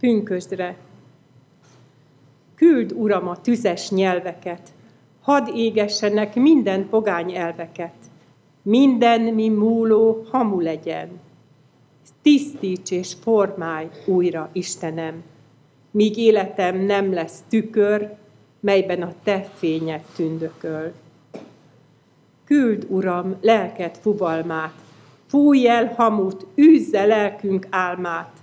pünkösdre. Küld, Uram, a tüzes nyelveket, hadd égessenek minden pogány elveket, minden mi múló hamu legyen. Tisztíts és formálj újra, Istenem, míg életem nem lesz tükör, melyben a te fényed tündököl. Küld, Uram, lelket fuvalmát, fújj el hamut, űzze lelkünk álmát,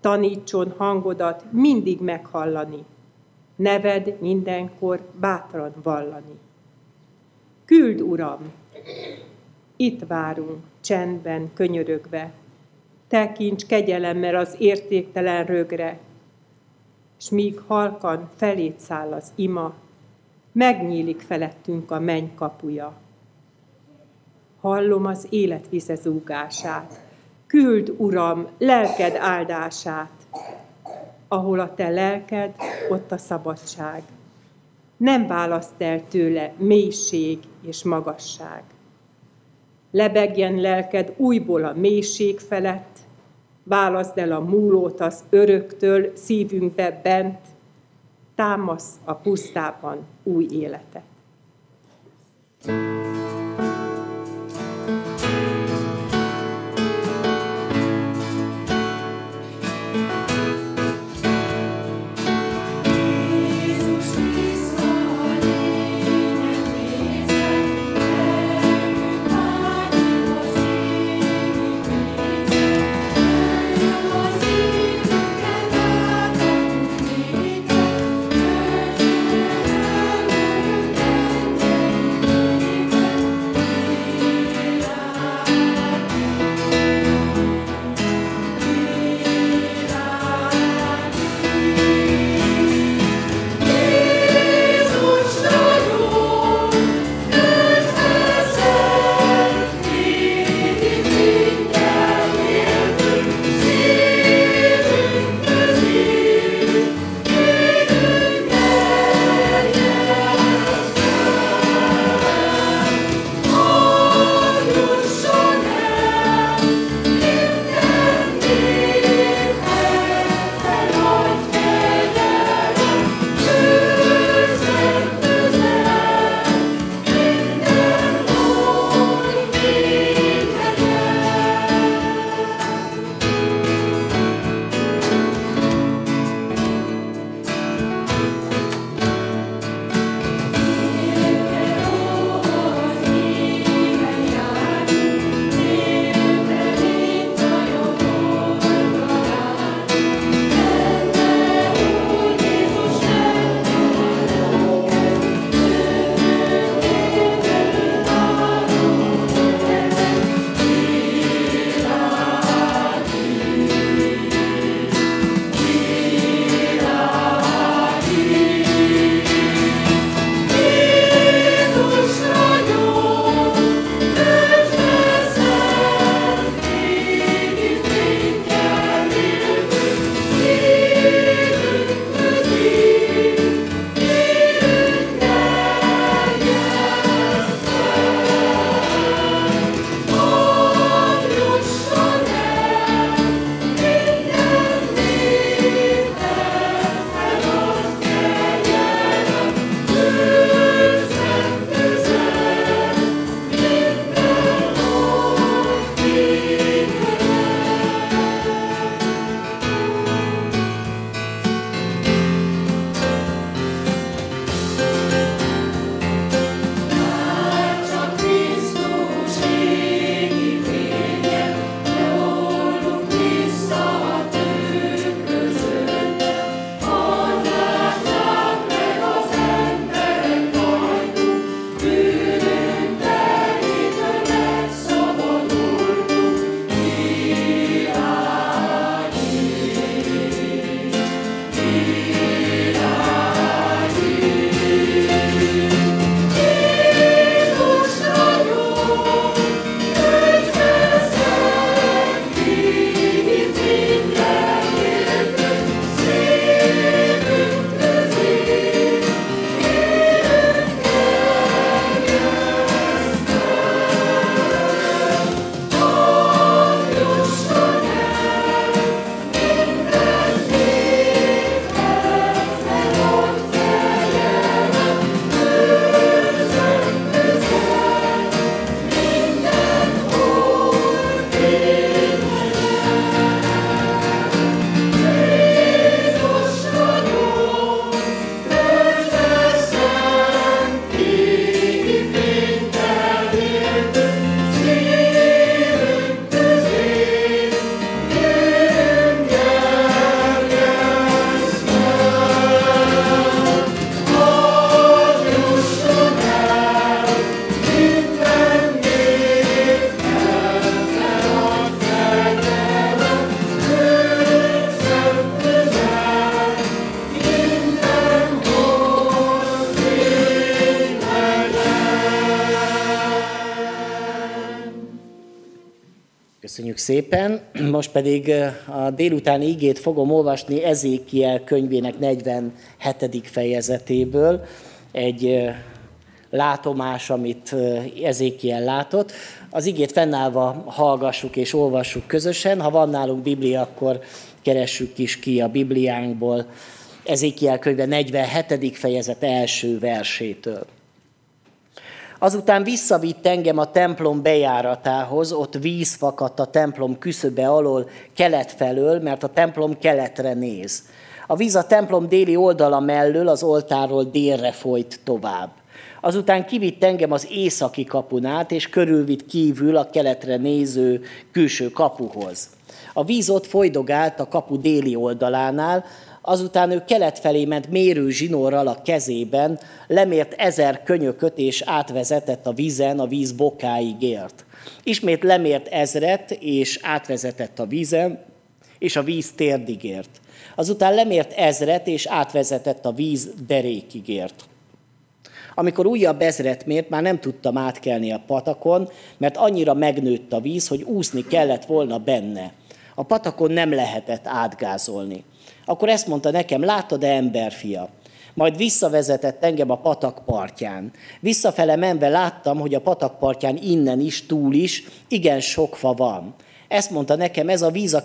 tanítson hangodat mindig meghallani, neved mindenkor bátran vallani. Küld, Uram! Itt várunk, csendben, könyörögve, tekints kegyelemmel az értéktelen rögre, s míg halkan felét száll az ima, megnyílik felettünk a menny kapuja. Hallom az élet vizezúgását, küld, Uram, lelked áldását, ahol a te lelked, ott a szabadság. Nem választ el tőle mélység és magasság. Lebegjen lelked újból a mélység felett, válaszd el a múlót az öröktől szívünkbe bent, támasz a pusztában új életet. thank you szépen. Most pedig a délutáni igét fogom olvasni Ezékiel könyvének 47. fejezetéből. Egy látomás, amit Ezékiel látott. Az igét fennállva hallgassuk és olvassuk közösen. Ha van nálunk Biblia, akkor keressük is ki a Bibliánkból Ezékiel könyve 47. fejezet első versétől. Azután visszavitt engem a templom bejáratához, ott víz fakadt a templom küszöbe alól kelet felől, mert a templom keletre néz. A víz a templom déli oldala mellől az oltáról délre folyt tovább. Azután kivitt engem az északi kapunát, és körülvitt kívül a keletre néző külső kapuhoz. A víz ott folydogált a kapu déli oldalánál, Azután ő kelet felé ment mérő zsinórral a kezében, lemért ezer könyököt és átvezetett a vízen, a víz bokáig ért. Ismét lemért ezret és átvezetett a vízen, és a víz térdig ért. Azután lemért ezret és átvezetett a víz derékig ért. Amikor újabb ezret mért, már nem tudtam átkelni a patakon, mert annyira megnőtt a víz, hogy úszni kellett volna benne. A patakon nem lehetett átgázolni. Akkor ezt mondta nekem, láttad-e emberfia? Majd visszavezetett engem a patak partján. Visszafele menve láttam, hogy a patak partján innen is, túl is igen sok fa van. Ezt mondta nekem, ez a víz a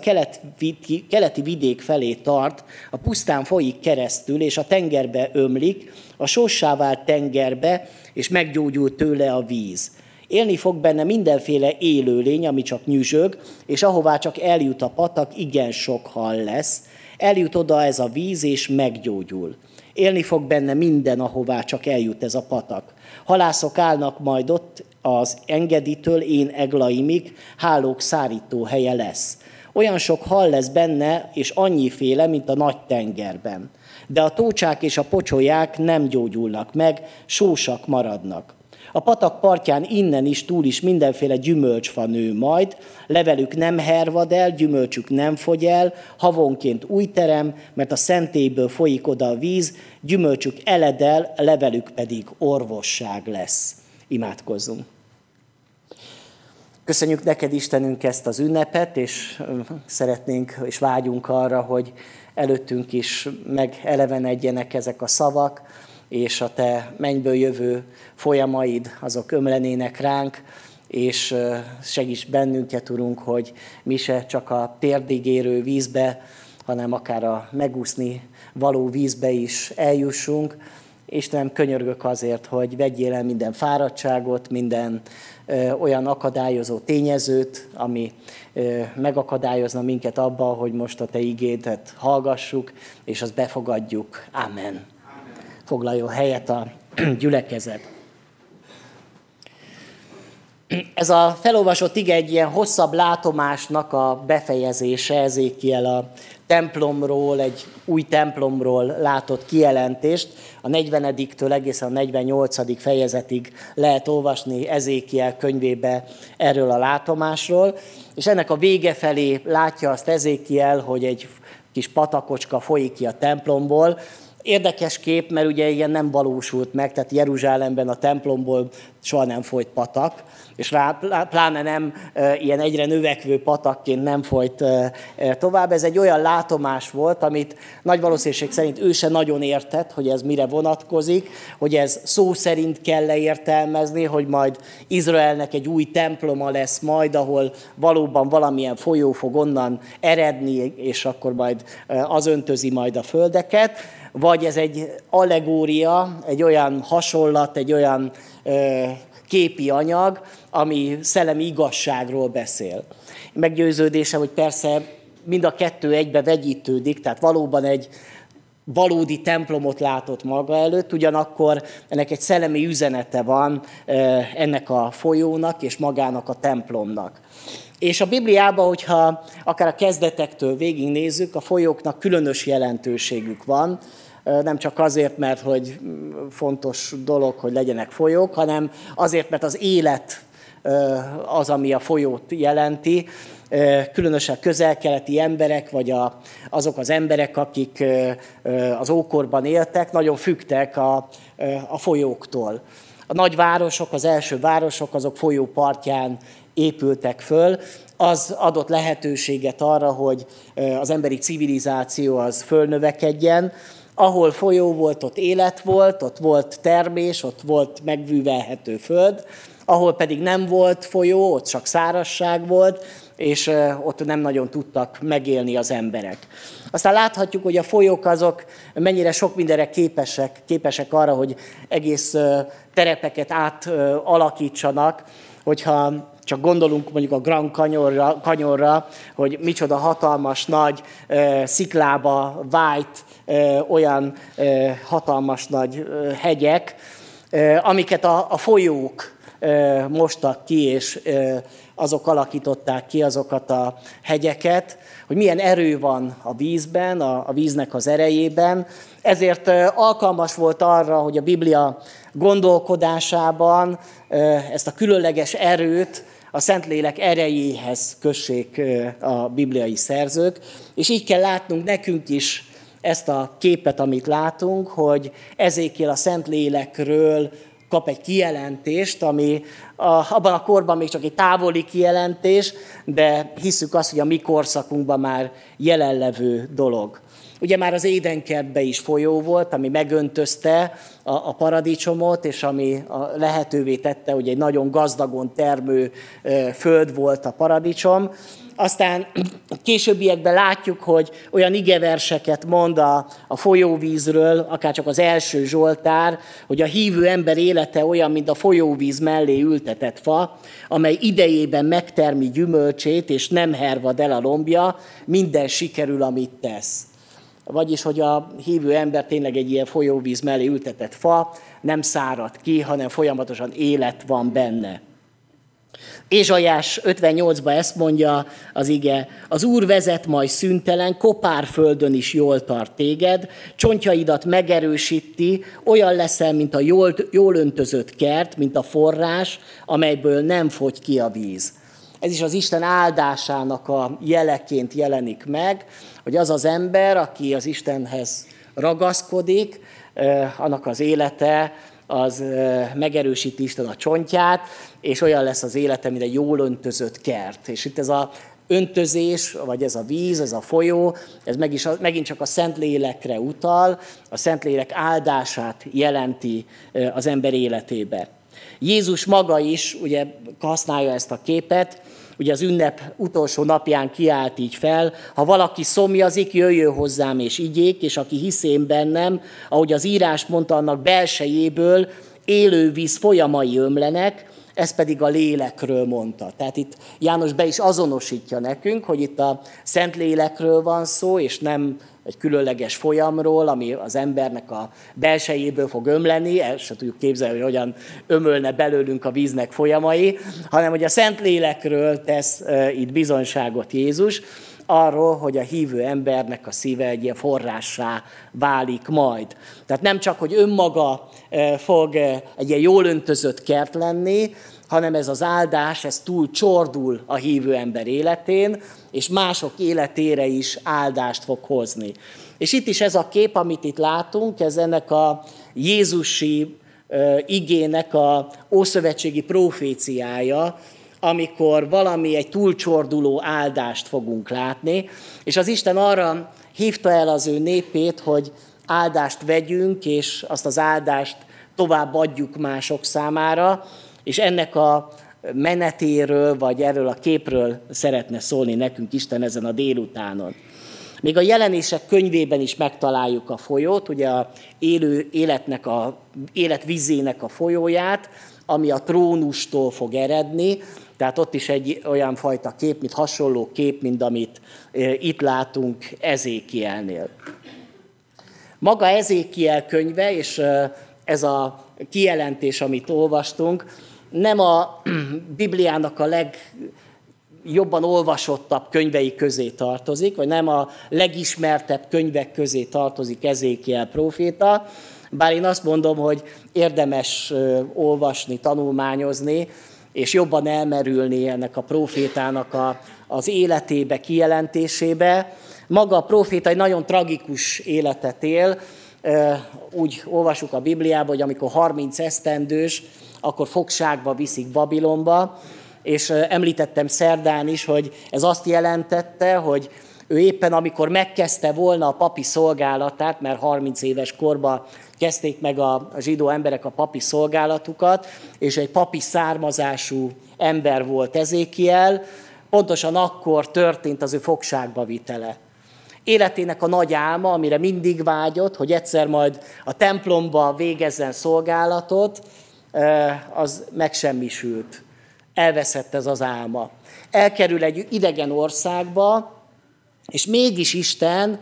keleti, vidék felé tart, a pusztán folyik keresztül, és a tengerbe ömlik, a sossá vált tengerbe, és meggyógyul tőle a víz. Élni fog benne mindenféle élőlény, ami csak nyüzsög, és ahová csak eljut a patak, igen sok hal lesz, Eljut oda ez a víz, és meggyógyul. Élni fog benne minden, ahová csak eljut ez a patak. Halászok állnak majd ott az engeditől én eglaimig, hálók szárító helye lesz. Olyan sok hal lesz benne, és annyiféle, mint a nagy tengerben. De a tócsák és a pocsolyák nem gyógyulnak meg, sósak maradnak. A patak partján innen is, túl is mindenféle gyümölcsfa nő majd, levelük nem hervad el, gyümölcsük nem fogy el, havonként új terem, mert a szentélyből folyik oda a víz, gyümölcsük eledel, levelük pedig orvosság lesz. Imádkozzunk. Köszönjük neked, Istenünk, ezt az ünnepet, és szeretnénk és vágyunk arra, hogy előttünk is megelevenedjenek ezek a szavak, és a te mennyből jövő folyamaid, azok ömlenének ránk, és segíts bennünket, Urunk, hogy mi se csak a térdig vízbe, hanem akár a megúszni való vízbe is eljussunk. Istenem, könyörgök azért, hogy vegyél el minden fáradtságot, minden ö, olyan akadályozó tényezőt, ami ö, megakadályozna minket abba, hogy most a Te igédet hallgassuk, és azt befogadjuk. Amen foglaljon helyet a gyülekezet. Ez a felolvasott ige egy ilyen hosszabb látomásnak a befejezése, ezékiel a templomról, egy új templomról látott kijelentést. A 40-től egészen a 48. fejezetig lehet olvasni Ezékiel könyvébe erről a látomásról, és ennek a vége felé látja azt Ezékiel, hogy egy kis patakocska folyik ki a templomból, Érdekes kép, mert ugye ilyen nem valósult meg, tehát Jeruzsálemben a templomból soha nem folyt patak, és rá, pláne nem ilyen egyre növekvő patakként nem folyt tovább. Ez egy olyan látomás volt, amit nagy valószínűség szerint ő se nagyon értett, hogy ez mire vonatkozik, hogy ez szó szerint kell leértelmezni, hogy majd Izraelnek egy új temploma lesz majd, ahol valóban valamilyen folyó fog onnan eredni, és akkor majd az öntözi majd a földeket vagy ez egy allegória, egy olyan hasonlat, egy olyan képi anyag, ami szellemi igazságról beszél. Meggyőződése, hogy persze mind a kettő egybe vegyítődik, tehát valóban egy valódi templomot látott maga előtt, ugyanakkor ennek egy szellemi üzenete van ennek a folyónak és magának a templomnak. És a Bibliában, hogyha akár a kezdetektől végignézzük, a folyóknak különös jelentőségük van, nem csak azért, mert hogy fontos dolog, hogy legyenek folyók, hanem azért, mert az élet az, ami a folyót jelenti, különösen közel-keleti emberek, vagy a, azok az emberek, akik az ókorban éltek, nagyon fügtek a, a folyóktól. A nagy városok, az első városok, azok folyópartján épültek föl, az adott lehetőséget arra, hogy az emberi civilizáció az fölnövekedjen, ahol folyó volt, ott élet volt, ott volt termés, ott volt megvűvelhető föld, ahol pedig nem volt folyó, ott csak szárasság volt, és ott nem nagyon tudtak megélni az emberek. Aztán láthatjuk, hogy a folyók azok mennyire sok mindenre képesek, képesek arra, hogy egész terepeket átalakítsanak, hogyha csak gondolunk mondjuk a Grand Canyonra, Canyonra hogy micsoda hatalmas nagy sziklába vájt olyan hatalmas nagy hegyek, amiket a, a folyók mostak ki, és azok alakították ki azokat a hegyeket, hogy milyen erő van a vízben, a, a víznek az erejében. Ezért alkalmas volt arra, hogy a Biblia gondolkodásában ezt a különleges erőt a Szentlélek erejéhez kössék a bibliai szerzők, és így kell látnunk nekünk is ezt a képet, amit látunk, hogy ezékiel a Szentlélekről kap egy kijelentést, ami a, abban a korban még csak egy távoli kijelentés, de hiszük azt, hogy a mi korszakunkban már jelenlevő dolog. Ugye már az édenkertbe is folyó volt, ami megöntözte a, a paradicsomot, és ami a lehetővé tette, hogy egy nagyon gazdagon termő föld volt a paradicsom. Aztán későbbiekben látjuk, hogy olyan igeverseket mond a, a folyóvízről, akár csak az első Zsoltár, hogy a hívő ember élete olyan, mint a folyóvíz mellé ültetett fa, amely idejében megtermi gyümölcsét, és nem hervad el a lombja, minden sikerül, amit tesz. Vagyis, hogy a hívő ember tényleg egy ilyen folyóvíz mellé ültetett fa, nem szárad ki, hanem folyamatosan élet van benne. Ézsajás 58-ban ezt mondja az ige, az Úr vezet majd szüntelen, kopár földön is jól tart téged, csontjaidat megerősíti, olyan leszel, mint a jól, jól öntözött kert, mint a forrás, amelyből nem fogy ki a víz. Ez is az Isten áldásának a jeleként jelenik meg, hogy az az ember, aki az Istenhez ragaszkodik, annak az élete az megerősíti Isten a csontját, és olyan lesz az élete, mint egy jól öntözött kert. És itt ez a öntözés, vagy ez a víz, ez a folyó, ez meg is, megint csak a Szentlélekre utal, a Szentlélek áldását jelenti az ember életébe. Jézus maga is ugye használja ezt a képet, ugye az ünnep utolsó napján kiállt így fel, ha valaki szomjazik, jöjjön hozzám és igyék, és aki hiszén bennem, ahogy az írás mondta, annak belsejéből élő víz folyamai ömlenek, ez pedig a lélekről mondta. Tehát itt János be is azonosítja nekünk, hogy itt a szent lélekről van szó, és nem egy különleges folyamról, ami az embernek a belsejéből fog ömleni, el se tudjuk képzelni, hogy hogyan ömölne belőlünk a víznek folyamai, hanem hogy a szent lélekről tesz itt bizonyságot Jézus, arról, hogy a hívő embernek a szíve egy ilyen forrássá válik majd. Tehát nem csak, hogy önmaga fog egy ilyen jól öntözött kert lenni, hanem ez az áldás, ez túl csordul a hívő ember életén, és mások életére is áldást fog hozni. És itt is ez a kép, amit itt látunk, ez ennek a Jézusi igének a ószövetségi proféciája, amikor valami egy túlcsorduló áldást fogunk látni, és az Isten arra hívta el az ő népét, hogy áldást vegyünk, és azt az áldást tovább adjuk mások számára, és ennek a menetéről, vagy erről a képről szeretne szólni nekünk Isten ezen a délutánon. Még a jelenések könyvében is megtaláljuk a folyót, ugye a élő életnek a, életvizének a folyóját, ami a trónustól fog eredni, tehát ott is egy olyan fajta kép, mint hasonló kép, mint amit e, itt látunk Ezékielnél. Maga Ezékiel könyve, és e, ez a kijelentés, amit olvastunk, nem a Bibliának a legjobban olvasottabb könyvei közé tartozik, vagy nem a legismertebb könyvek közé tartozik Ezékiel proféta, bár én azt mondom, hogy érdemes olvasni, tanulmányozni, és jobban elmerülni ennek a profétának a, az életébe, kijelentésébe. Maga a proféta egy nagyon tragikus életet él, úgy olvasjuk a Bibliában, hogy amikor 30 esztendős, akkor fogságba viszik Babilonba, és említettem szerdán is, hogy ez azt jelentette, hogy ő éppen amikor megkezdte volna a papi szolgálatát, mert 30 éves korban kezdték meg a zsidó emberek a papi szolgálatukat, és egy papi származású ember volt Ezékiel, pontosan akkor történt az ő fogságba vitele. Életének a nagy álma, amire mindig vágyott, hogy egyszer majd a templomba végezzen szolgálatot, az megsemmisült. Elveszett ez az álma. Elkerül egy idegen országba, és mégis Isten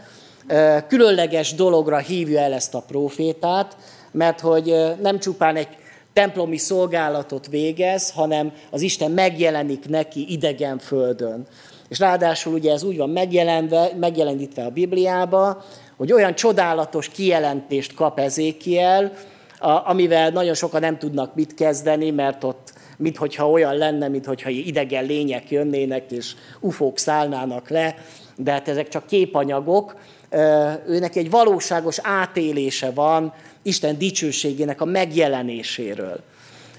különleges dologra hívja el ezt a profétát, mert hogy nem csupán egy templomi szolgálatot végez, hanem az Isten megjelenik neki idegen földön. És ráadásul ugye ez úgy van megjelenve, megjelenítve a Bibliába, hogy olyan csodálatos kijelentést kap Ezékiel, amivel nagyon sokan nem tudnak mit kezdeni, mert ott minthogyha olyan lenne, minthogyha idegen lények jönnének, és ufók szállnának le, de hát ezek csak képanyagok. Őnek egy valóságos átélése van Isten dicsőségének a megjelenéséről.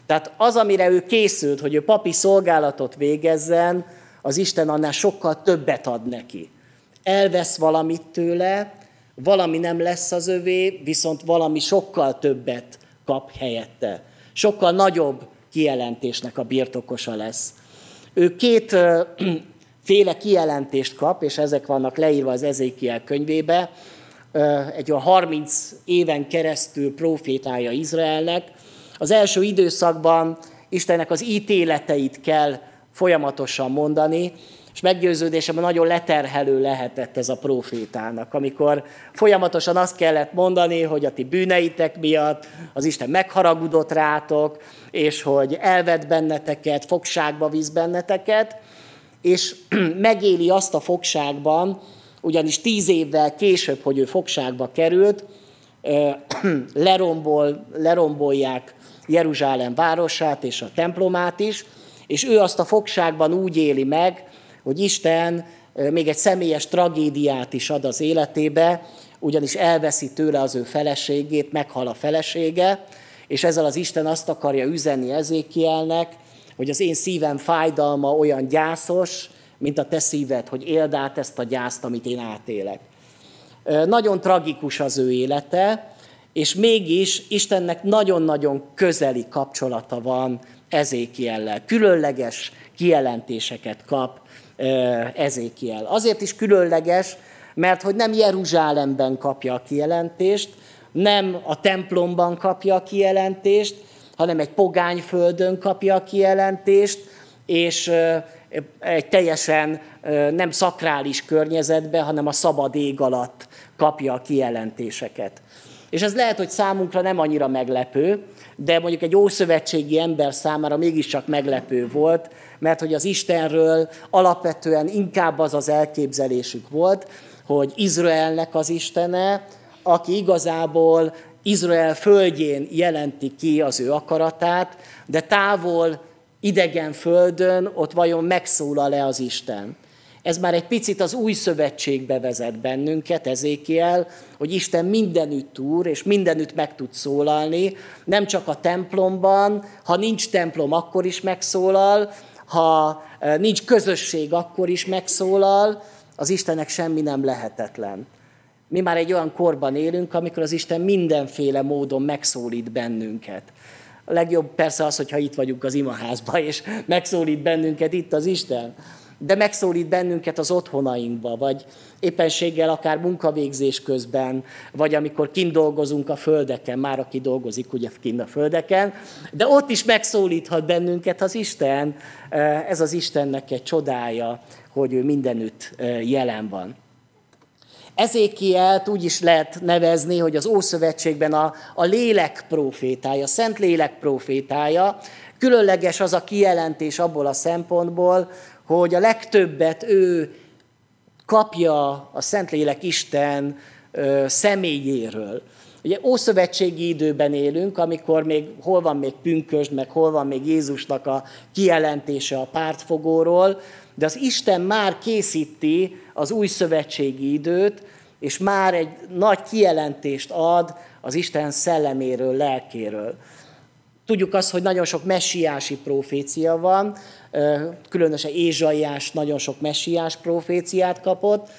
Tehát az, amire ő készült, hogy ő papi szolgálatot végezzen, az Isten annál sokkal többet ad neki. Elvesz valamit tőle, valami nem lesz az övé, viszont valami sokkal többet kap helyette. Sokkal nagyobb kijelentésnek a birtokosa lesz. Ő két féle kijelentést kap, és ezek vannak leírva az Ezékiel könyvébe. Egy olyan 30 éven keresztül profétája Izraelnek. Az első időszakban Istennek az ítéleteit kell folyamatosan mondani, és meggyőződésem nagyon leterhelő lehetett ez a profétának, amikor folyamatosan azt kellett mondani, hogy a ti bűneitek miatt az Isten megharagudott rátok, és hogy elvet benneteket, fogságba visz benneteket, és megéli azt a fogságban, ugyanis tíz évvel később, hogy ő fogságba került, lerombol, lerombolják Jeruzsálem városát és a templomát is, és ő azt a fogságban úgy éli meg, hogy Isten még egy személyes tragédiát is ad az életébe, ugyanis elveszi tőle az ő feleségét, meghal a felesége, és ezzel az Isten azt akarja üzenni Ezékielnek, hogy az én szívem fájdalma olyan gyászos, mint a te szíved, hogy éld át ezt a gyászt, amit én átélek. Nagyon tragikus az ő élete, és mégis Istennek nagyon-nagyon közeli kapcsolata van Ezékiellel. Különleges kijelentéseket kap Ezékiel. Azért is különleges, mert hogy nem Jeruzsálemben kapja a kijelentést, nem a templomban kapja a kijelentést, hanem egy pogány földön kapja a kijelentést, és egy teljesen nem szakrális környezetben, hanem a szabad ég alatt kapja a kijelentéseket. És ez lehet, hogy számunkra nem annyira meglepő, de mondjuk egy ószövetségi ember számára mégiscsak meglepő volt, mert hogy az Istenről alapvetően inkább az az elképzelésük volt, hogy Izraelnek az Istene, aki igazából Izrael földjén jelenti ki az ő akaratát, de távol, idegen földön ott vajon megszólal-e az Isten. Ez már egy picit az új szövetségbe vezet bennünket, ezékiel, hogy Isten mindenütt úr, és mindenütt meg tud szólalni, nem csak a templomban, ha nincs templom, akkor is megszólal, ha e, nincs közösség, akkor is megszólal, az Istennek semmi nem lehetetlen. Mi már egy olyan korban élünk, amikor az Isten mindenféle módon megszólít bennünket. A legjobb persze az, hogyha itt vagyunk az imaházban, és megszólít bennünket itt az Isten. De megszólít bennünket az otthonainkba, vagy éppenséggel akár munkavégzés közben, vagy amikor kint dolgozunk a földeken, már aki dolgozik ugye kint a földeken, de ott is megszólíthat bennünket az Isten. Ez az Istennek egy csodája, hogy ő mindenütt jelen van. Ezékielt úgy is lehet nevezni, hogy az Ószövetségben a, a lélek profétája, a Szent Lélek profétája, különleges az a kijelentés abból a szempontból, hogy a legtöbbet ő kapja a Szentlélek Isten ö, személyéről. Ugye ószövetségi időben élünk, amikor még hol van még pünkösd, meg hol van még Jézusnak a kijelentése a pártfogóról, de az Isten már készíti az új szövetségi időt, és már egy nagy kijelentést ad az Isten szelleméről, lelkéről. Tudjuk azt, hogy nagyon sok messiási profécia van, különösen Ézsaiás nagyon sok messiás proféciát kapott,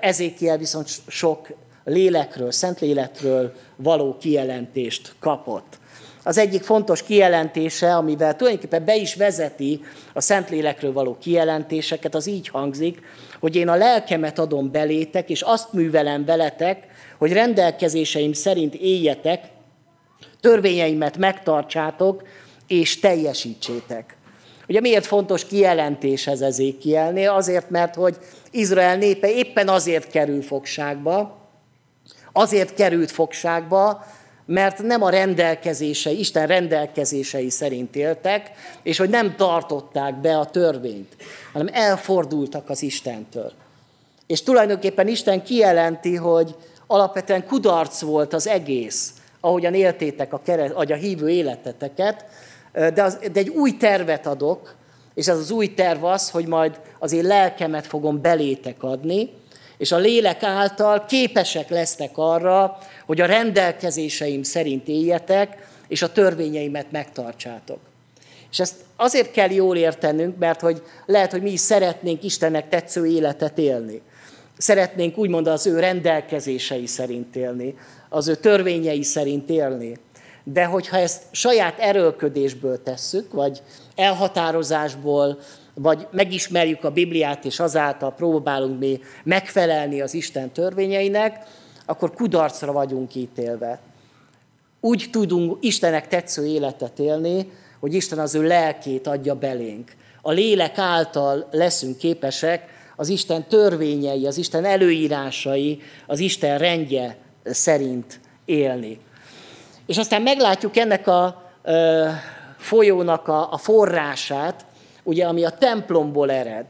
Ezékiel viszont sok lélekről, szent lélekről való kijelentést kapott. Az egyik fontos kijelentése, amivel tulajdonképpen be is vezeti a Szentlélekről való kijelentéseket, az így hangzik, hogy én a lelkemet adom belétek, és azt művelem veletek, hogy rendelkezéseim szerint éljetek, törvényeimet megtartsátok, és teljesítsétek. Ugye miért fontos kijelentés ez Ezékielnél? Azért, mert hogy Izrael népe éppen azért kerül fogságba, azért került fogságba, mert nem a rendelkezései, Isten rendelkezései szerint éltek, és hogy nem tartották be a törvényt, hanem elfordultak az Istentől. És tulajdonképpen Isten kijelenti, hogy alapvetően kudarc volt az egész, ahogyan éltétek a, keres, a hívő életeteket, de, az, de egy új tervet adok, és ez az új terv az, hogy majd az én lelkemet fogom belétek adni, és a lélek által képesek lesznek arra, hogy a rendelkezéseim szerint éljetek, és a törvényeimet megtartsátok. És ezt azért kell jól értenünk, mert hogy lehet, hogy mi is szeretnénk Istennek tetsző életet élni. Szeretnénk úgymond az ő rendelkezései szerint élni, az ő törvényei szerint élni. De hogyha ezt saját erőlködésből tesszük, vagy elhatározásból, vagy megismerjük a Bibliát, és azáltal próbálunk mi megfelelni az Isten törvényeinek, akkor kudarcra vagyunk ítélve. Úgy tudunk Istenek tetsző életet élni, hogy Isten az ő lelkét adja belénk. A lélek által leszünk képesek az Isten törvényei, az Isten előírásai, az Isten rendje szerint élni. És aztán meglátjuk ennek a folyónak a, a forrását, ugye, ami a templomból ered.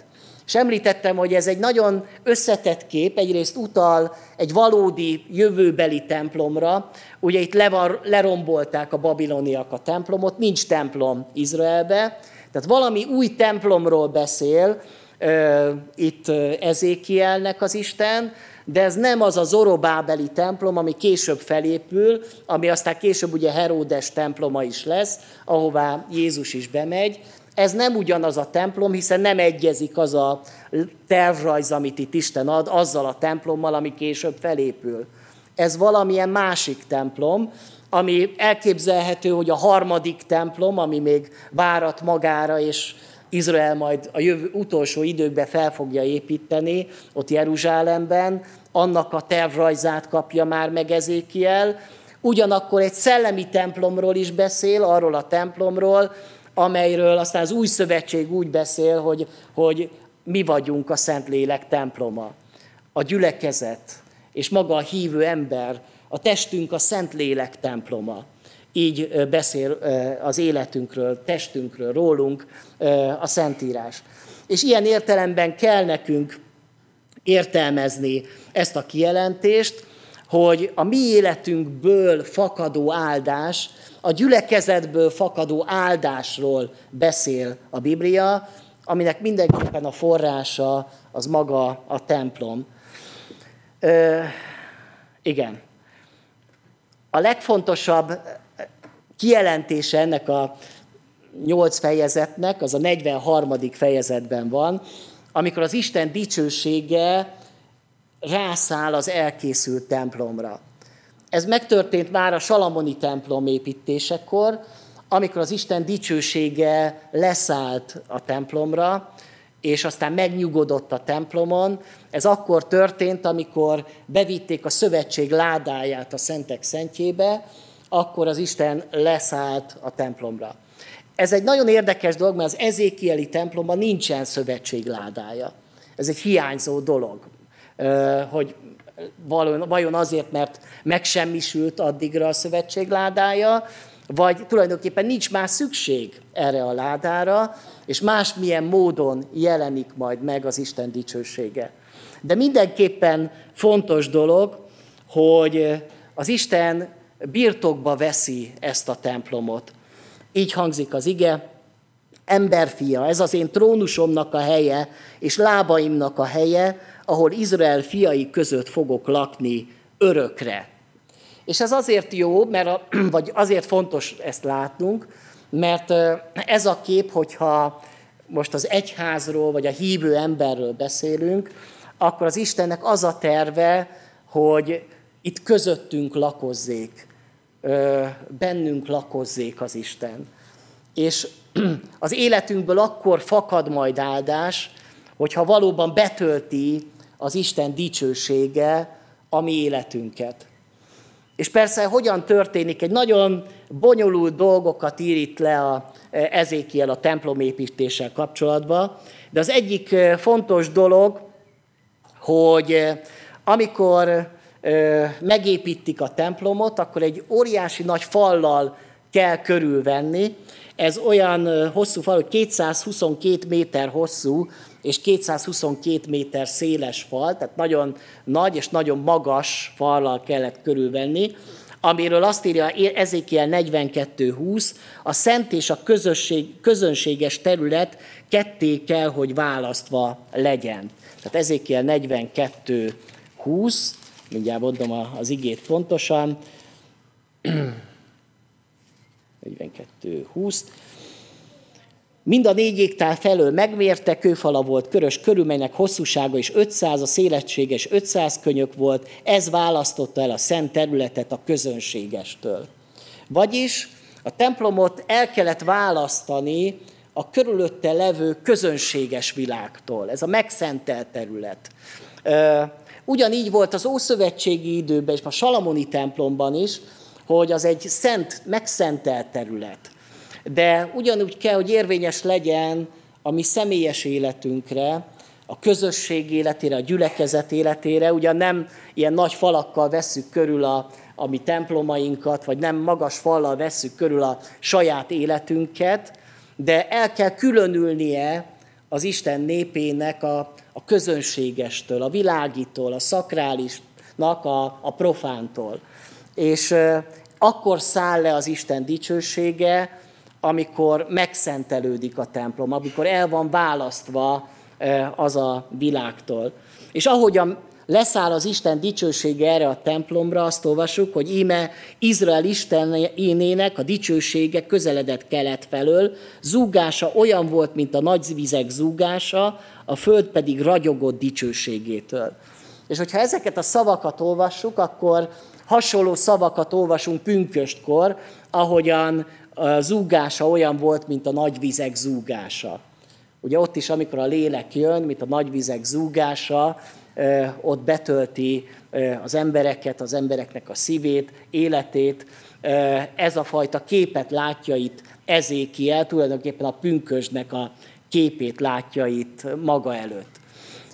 És említettem, hogy ez egy nagyon összetett kép, egyrészt utal egy valódi jövőbeli templomra. Ugye itt levar, lerombolták a babiloniak a templomot, nincs templom Izraelbe, tehát valami új templomról beszél uh, itt Ezékielnek az Isten, de ez nem az a Zorobábeli templom, ami később felépül, ami aztán később ugye Heródes temploma is lesz, ahová Jézus is bemegy, ez nem ugyanaz a templom, hiszen nem egyezik az a tervrajz, amit itt Isten ad, azzal a templommal, ami később felépül. Ez valamilyen másik templom, ami elképzelhető, hogy a harmadik templom, ami még várat magára, és Izrael majd a jövő, utolsó időkben fel fogja építeni, ott Jeruzsálemben, annak a tervrajzát kapja már meg Ezékiel. Ugyanakkor egy szellemi templomról is beszél, arról a templomról, amelyről aztán az új szövetség úgy beszél, hogy, hogy mi vagyunk a Szentlélek temploma. A gyülekezet és maga a hívő ember, a testünk a Szentlélek temploma. Így beszél az életünkről, testünkről, rólunk a Szentírás. És ilyen értelemben kell nekünk értelmezni ezt a kijelentést, hogy a mi életünkből fakadó áldás a gyülekezetből fakadó áldásról beszél a Biblia, aminek mindenképpen a forrása az maga a templom. Ö, igen. A legfontosabb kijelentése ennek a nyolc fejezetnek, az a 43. fejezetben van, amikor az Isten dicsősége rászáll az elkészült templomra. Ez megtörtént már a Salamoni templom építésekor, amikor az Isten dicsősége leszállt a templomra, és aztán megnyugodott a templomon. Ez akkor történt, amikor bevitték a szövetség ládáját a szentek szentjébe, akkor az Isten leszállt a templomra. Ez egy nagyon érdekes dolog, mert az ezékieli templomban nincsen szövetség ládája. Ez egy hiányzó dolog, hogy vajon azért, mert megsemmisült addigra a szövetség ládája, vagy tulajdonképpen nincs már szükség erre a ládára, és másmilyen módon jelenik majd meg az Isten dicsősége. De mindenképpen fontos dolog, hogy az Isten birtokba veszi ezt a templomot. Így hangzik az ige, emberfia, ez az én trónusomnak a helye, és lábaimnak a helye, ahol Izrael fiai között fogok lakni örökre. És ez azért jó, mert a, vagy azért fontos ezt látnunk, mert ez a kép, hogyha most az egyházról, vagy a hívő emberről beszélünk, akkor az Istennek az a terve, hogy itt közöttünk lakozzék, bennünk lakozzék az Isten. És az életünkből akkor fakad majd áldás, hogyha valóban betölti az Isten dicsősége a mi életünket. És persze hogyan történik, egy nagyon bonyolult dolgokat ír itt le a e, Ezékiel a templomépítéssel kapcsolatban, de az egyik e, fontos dolog, hogy e, amikor megépítik a templomot, akkor egy óriási nagy fallal kell körülvenni. Ez olyan hosszú fal, hogy 222 méter hosszú, és 222 méter széles fal, tehát nagyon nagy és nagyon magas fallal kellett körülvenni, amiről azt írja Ezékiel 42.20, a szent és a közösség, közönséges terület ketté kell, hogy választva legyen. Tehát Ezékiel 42.20, mindjárt mondom az igét pontosan, 42.20, Mind a négy égtál felől megmérte, kőfala volt körös körülménynek hosszúsága is 500, a szélességes 500 könyök volt, ez választotta el a szent területet a közönségestől. Vagyis a templomot el kellett választani a körülötte levő közönséges világtól. Ez a megszentelt terület. Ugyanígy volt az Ószövetségi időben, és a Salamoni templomban is, hogy az egy szent, megszentelt terület de ugyanúgy kell, hogy érvényes legyen a mi személyes életünkre, a közösség életére, a gyülekezet életére, ugyan nem ilyen nagy falakkal vesszük körül a, a mi templomainkat, vagy nem magas fallal vesszük körül a saját életünket, de el kell különülnie az Isten népének a, a közönségestől, a világitól, a szakrálisnak, a, a profántól. És akkor száll le az Isten dicsősége, amikor megszentelődik a templom, amikor el van választva az a világtól. És ahogyan leszáll az Isten dicsősége erre a templomra, azt olvasjuk, hogy íme Izrael Istenének a dicsősége közeledett kelet felől, zúgása olyan volt, mint a nagy vizek zúgása, a föld pedig ragyogott dicsőségétől. És hogyha ezeket a szavakat olvassuk, akkor hasonló szavakat olvasunk pünköstkor, ahogyan zúgása olyan volt, mint a nagy vizek zúgása. Ugye ott is, amikor a lélek jön, mint a nagy vizek zúgása, ott betölti az embereket, az embereknek a szívét, életét. Ez a fajta képet látja itt Ezékiel, tulajdonképpen a pünkösnek a képét látja itt maga előtt.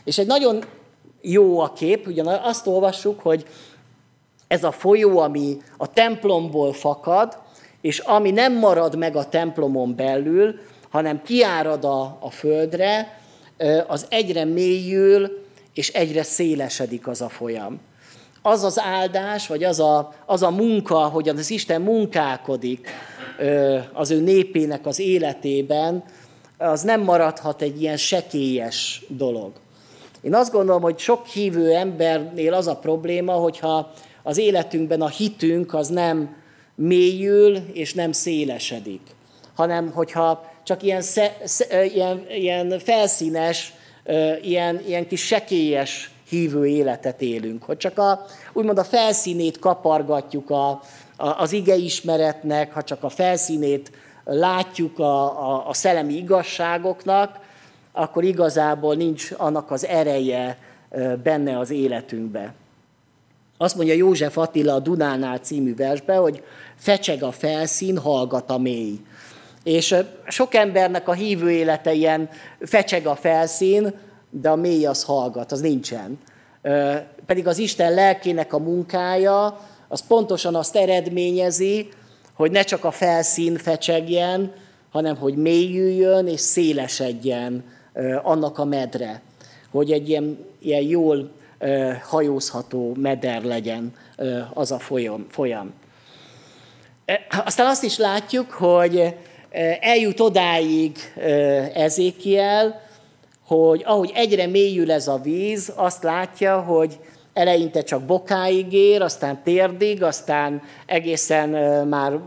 És egy nagyon jó a kép, ugyan azt olvassuk, hogy ez a folyó, ami a templomból fakad, és ami nem marad meg a templomon belül, hanem kiárad a, a földre, az egyre mélyül, és egyre szélesedik az a folyam. Az az áldás, vagy az a, az a munka, hogy az Isten munkálkodik az ő népének az életében, az nem maradhat egy ilyen sekélyes dolog. Én azt gondolom, hogy sok hívő embernél az a probléma, hogyha az életünkben a hitünk az nem mélyül és nem szélesedik, hanem hogyha csak ilyen, sze, sze, ilyen, ilyen felszínes, ilyen, ilyen kis sekélyes hívő életet élünk, hogy csak a, úgymond a felszínét kapargatjuk a, a, az igeismeretnek, ha csak a felszínét látjuk a, a, a szellemi igazságoknak, akkor igazából nincs annak az ereje benne az életünkbe. Azt mondja József Attila a Dunánál című versben, hogy fecseg a felszín, hallgat a mély. És sok embernek a hívő élete ilyen fecseg a felszín, de a mély az hallgat, az nincsen. Pedig az Isten lelkének a munkája, az pontosan azt eredményezi, hogy ne csak a felszín fecsegjen, hanem hogy mélyüljön és szélesedjen annak a medre. Hogy egy ilyen, ilyen jól hajózható meder legyen az a folyam. folyam. Aztán azt is látjuk, hogy eljut odáig Ezékiel, hogy ahogy egyre mélyül ez a víz, azt látja, hogy eleinte csak bokáig ér, aztán térdig, aztán egészen már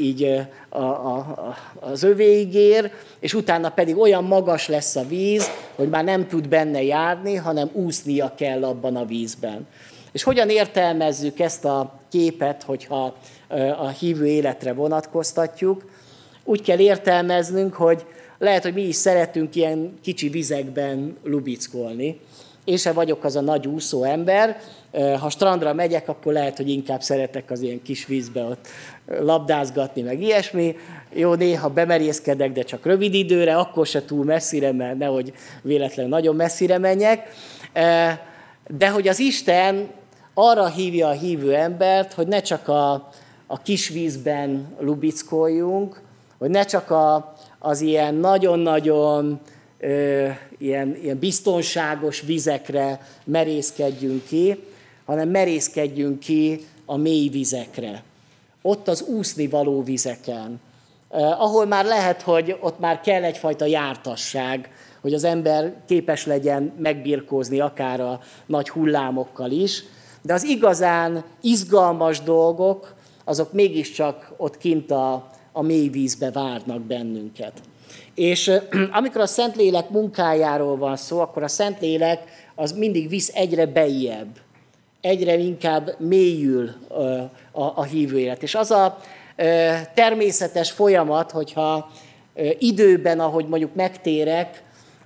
így a, a, az övéig ér, és utána pedig olyan magas lesz a víz, hogy már nem tud benne járni, hanem úsznia kell abban a vízben. És hogyan értelmezzük ezt a képet, hogyha a hívő életre vonatkoztatjuk? Úgy kell értelmeznünk, hogy lehet, hogy mi is szeretünk ilyen kicsi vizekben lubickolni. Én sem vagyok az a nagy úszó ember. Ha strandra megyek, akkor lehet, hogy inkább szeretek az ilyen kis vízbe ott labdázgatni, meg ilyesmi. Jó, néha bemerészkedek, de csak rövid időre, akkor se túl messzire, mert nehogy véletlenül nagyon messzire menjek. De hogy az Isten arra hívja a hívő embert, hogy ne csak a, a kis vízben lubickoljunk, hogy ne csak a, az ilyen nagyon-nagyon ilyen, ilyen biztonságos vizekre merészkedjünk ki, hanem merészkedjünk ki a mély vizekre. Ott az úszni való vizeken, ahol már lehet, hogy ott már kell egyfajta jártasság, hogy az ember képes legyen megbirkózni akár a nagy hullámokkal is, de az igazán izgalmas dolgok, azok mégiscsak ott kint a, a mély vízbe várnak bennünket. És amikor a Szentlélek munkájáról van szó, akkor a Szentlélek az mindig visz egyre bejjebb, egyre inkább mélyül a, a hívő élet. És az a természetes folyamat, hogyha időben, ahogy mondjuk megtérek,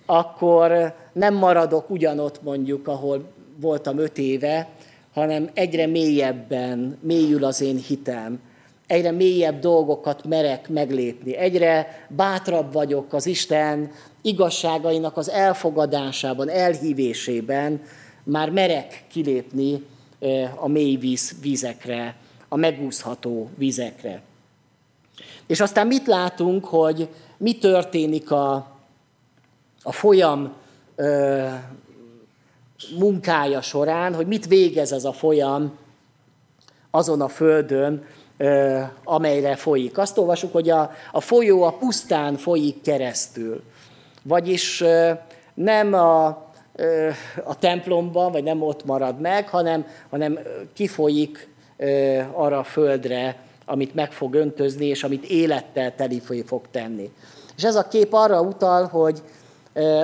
akkor nem maradok ugyanott mondjuk, ahol voltam öt éve, hanem egyre mélyebben mélyül az én hitem egyre mélyebb dolgokat merek meglépni, egyre bátrabb vagyok az Isten igazságainak az elfogadásában, elhívésében, már merek kilépni a mély víz, vízekre, a megúszható vizekre. És aztán mit látunk, hogy mi történik a, a folyam ö, munkája során, hogy mit végez ez a folyam azon a földön, amelyre folyik. Azt olvasjuk, hogy a, a folyó a pusztán folyik keresztül. Vagyis nem a, a templomban, vagy nem ott marad meg, hanem, hanem kifolyik arra a földre, amit meg fog öntözni, és amit élettel teli fog tenni. És ez a kép arra utal, hogy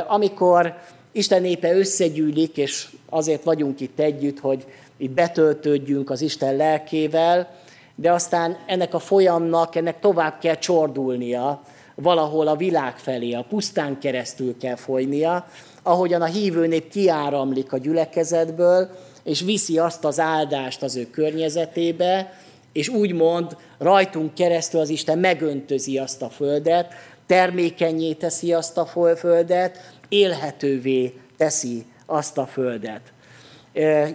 amikor Isten népe összegyűlik, és azért vagyunk itt együtt, hogy itt betöltődjünk az Isten lelkével, de aztán ennek a folyamnak, ennek tovább kell csordulnia valahol a világ felé, a pusztán keresztül kell folynia, ahogyan a hívő nép kiáramlik a gyülekezetből, és viszi azt az áldást az ő környezetébe, és úgymond rajtunk keresztül az Isten megöntözi azt a földet, termékenyé teszi azt a földet, élhetővé teszi azt a földet.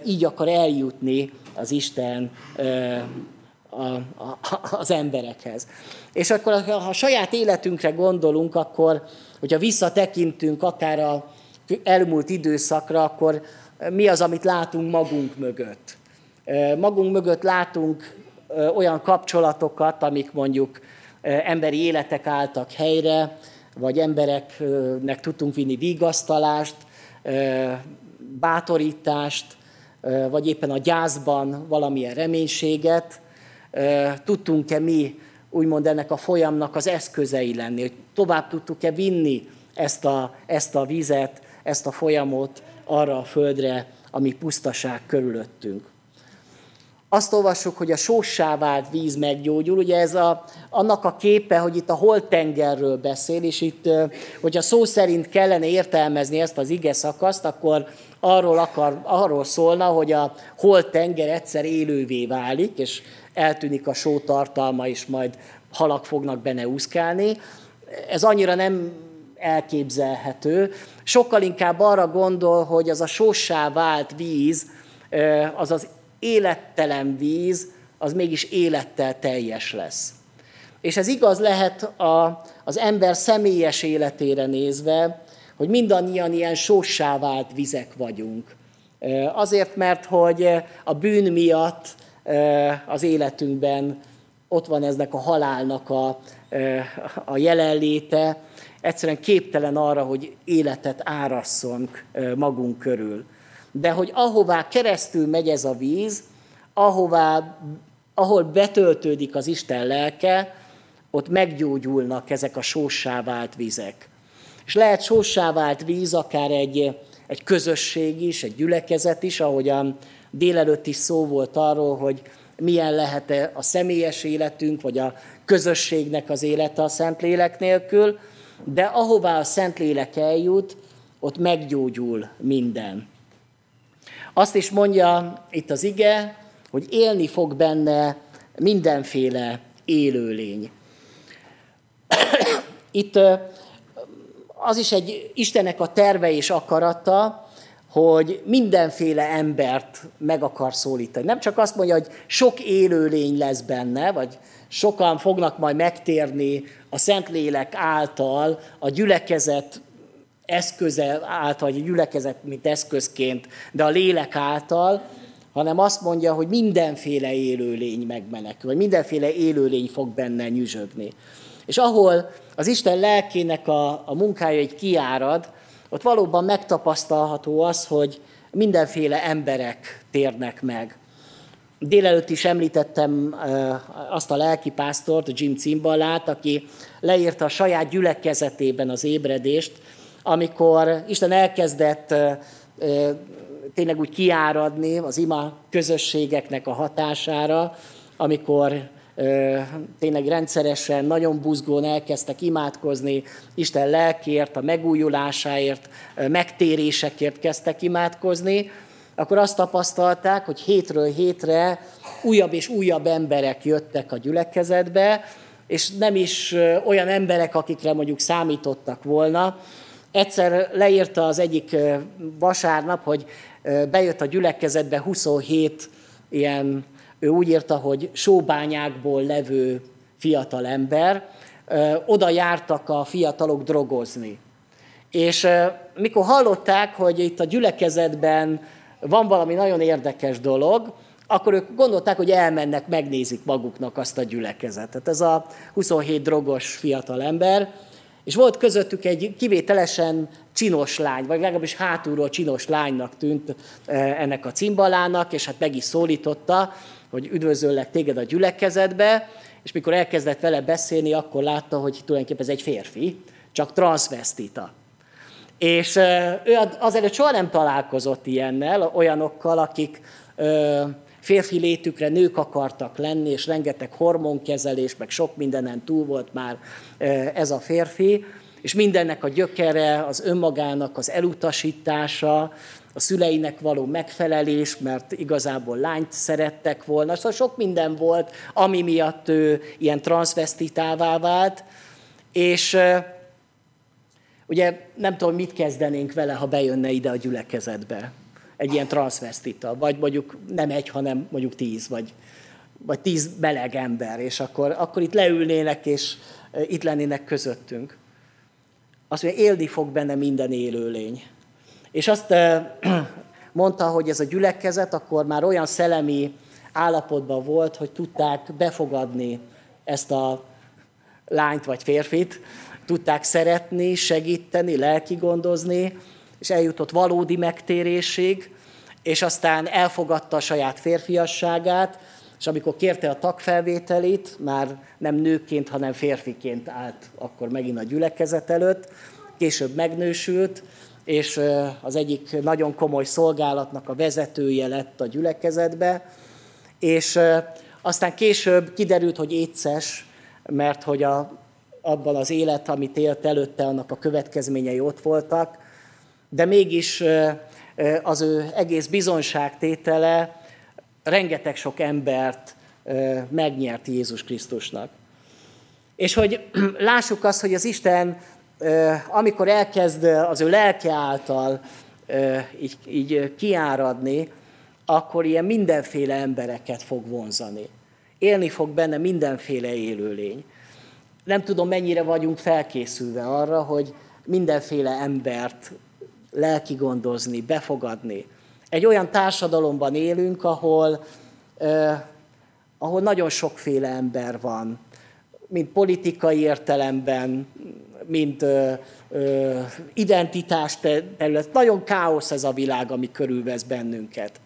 Így akar eljutni az Isten a, a, az emberekhez. És akkor, ha a saját életünkre gondolunk, akkor, hogyha visszatekintünk akár a elmúlt időszakra, akkor mi az, amit látunk magunk mögött? Magunk mögött látunk olyan kapcsolatokat, amik mondjuk emberi életek álltak helyre, vagy embereknek tudtunk vinni vigasztalást, bátorítást, vagy éppen a gyászban valamilyen reménységet, tudtunk-e mi úgymond ennek a folyamnak az eszközei lenni, hogy tovább tudtuk-e vinni ezt a, ezt a vizet, ezt a folyamot arra a földre, ami pusztaság körülöttünk. Azt olvassuk, hogy a sósá vált víz meggyógyul. Ugye ez a, annak a képe, hogy itt a holtengerről beszél, és itt, hogyha szó szerint kellene értelmezni ezt az ige szakaszt, akkor arról, akar, arról szólna, hogy a holtenger egyszer élővé válik, és eltűnik a só tartalma, és majd halak fognak benne úszkálni. Ez annyira nem elképzelhető. Sokkal inkább arra gondol, hogy az a sósá vált víz, az az élettelen víz, az mégis élettel teljes lesz. És ez igaz lehet a, az ember személyes életére nézve, hogy mindannyian ilyen sósá vált vizek vagyunk. Azért, mert hogy a bűn miatt az életünkben ott van eznek a halálnak a, a jelenléte, egyszerűen képtelen arra, hogy életet árasszunk magunk körül. de hogy ahová keresztül megy ez a víz, ahová, ahol betöltődik az Isten lelke, ott meggyógyulnak ezek a sósá vált vizek. És lehet sósá vált víz akár egy, egy közösség is, egy gyülekezet is, ahogyan délelőtt is szó volt arról, hogy milyen lehet -e a személyes életünk, vagy a közösségnek az élete a Szentlélek nélkül, de ahová a Szentlélek eljut, ott meggyógyul minden. Azt is mondja itt az ige, hogy élni fog benne mindenféle élőlény. Itt az is egy Istennek a terve és akarata, hogy mindenféle embert meg akar szólítani. Nem csak azt mondja, hogy sok élőlény lesz benne, vagy sokan fognak majd megtérni a Szentlélek által, a gyülekezet eszköze által, vagy a gyülekezet mint eszközként, de a lélek által, hanem azt mondja, hogy mindenféle élőlény megmenekül, vagy mindenféle élőlény fog benne nyüzsögni. És ahol az Isten lelkének a, a munkája egy kiárad, ott valóban megtapasztalható az, hogy mindenféle emberek térnek meg. Délelőtt is említettem azt a lelkipásztort, Jim Cimballát, aki leírta a saját gyülekezetében az ébredést, amikor Isten elkezdett tényleg úgy kiáradni az ima közösségeknek a hatására, amikor tényleg rendszeresen, nagyon buzgón elkezdtek imádkozni, Isten lelkért, a megújulásáért, megtérésekért kezdtek imádkozni, akkor azt tapasztalták, hogy hétről hétre újabb és újabb emberek jöttek a gyülekezetbe, és nem is olyan emberek, akikre mondjuk számítottak volna. Egyszer leírta az egyik vasárnap, hogy bejött a gyülekezetbe 27 ilyen ő úgy írta, hogy sóbányákból levő fiatal ember, oda jártak a fiatalok drogozni. És mikor hallották, hogy itt a gyülekezetben van valami nagyon érdekes dolog, akkor ők gondolták, hogy elmennek, megnézik maguknak azt a gyülekezetet. Ez a 27 drogos fiatal ember, és volt közöttük egy kivételesen csinos lány, vagy legalábbis hátulról csinos lánynak tűnt ennek a cimbalának, és hát meg is szólította, hogy üdvözöllek téged a gyülekezetbe, és mikor elkezdett vele beszélni, akkor látta, hogy tulajdonképpen ez egy férfi, csak transvestita. És ő azelőtt soha nem találkozott ilyennel, olyanokkal, akik férfi létükre nők akartak lenni, és rengeteg hormonkezelés, meg sok mindenen túl volt már ez a férfi, és mindennek a gyökere az önmagának az elutasítása, a szüleinek való megfelelés, mert igazából lányt szerettek volna. Szóval sok minden volt, ami miatt ő ilyen transvestitává vált, és ugye nem tudom, mit kezdenénk vele, ha bejönne ide a gyülekezetbe. Egy ilyen transvestita, vagy mondjuk nem egy, hanem mondjuk tíz, vagy, vagy tíz meleg ember, és akkor, akkor itt leülnének, és itt lennének közöttünk. Azt mondja, élni fog benne minden élőlény. És azt mondta, hogy ez a gyülekezet akkor már olyan szellemi állapotban volt, hogy tudták befogadni ezt a lányt vagy férfit, tudták szeretni, segíteni, lelki gondozni, és eljutott valódi megtérésig, és aztán elfogadta a saját férfiasságát, és amikor kérte a tagfelvételét, már nem nőként, hanem férfiként állt akkor megint a gyülekezet előtt, később megnősült, és az egyik nagyon komoly szolgálatnak a vezetője lett a gyülekezetbe, és aztán később kiderült, hogy éces, mert hogy a, abban az élet, amit élt előtte, annak a következményei ott voltak, de mégis az ő egész bizonságtétele rengeteg sok embert megnyert Jézus Krisztusnak. És hogy lássuk azt, hogy az Isten amikor elkezd az ő lelke által így, így kiáradni, akkor ilyen mindenféle embereket fog vonzani. Élni fog benne mindenféle élőlény. Nem tudom, mennyire vagyunk felkészülve arra, hogy mindenféle embert lelki gondozni, befogadni. Egy olyan társadalomban élünk, ahol, eh, ahol nagyon sokféle ember van, mind politikai értelemben, mint ö, ö, identitás terület. Nagyon káosz ez a világ, ami körülvesz bennünket.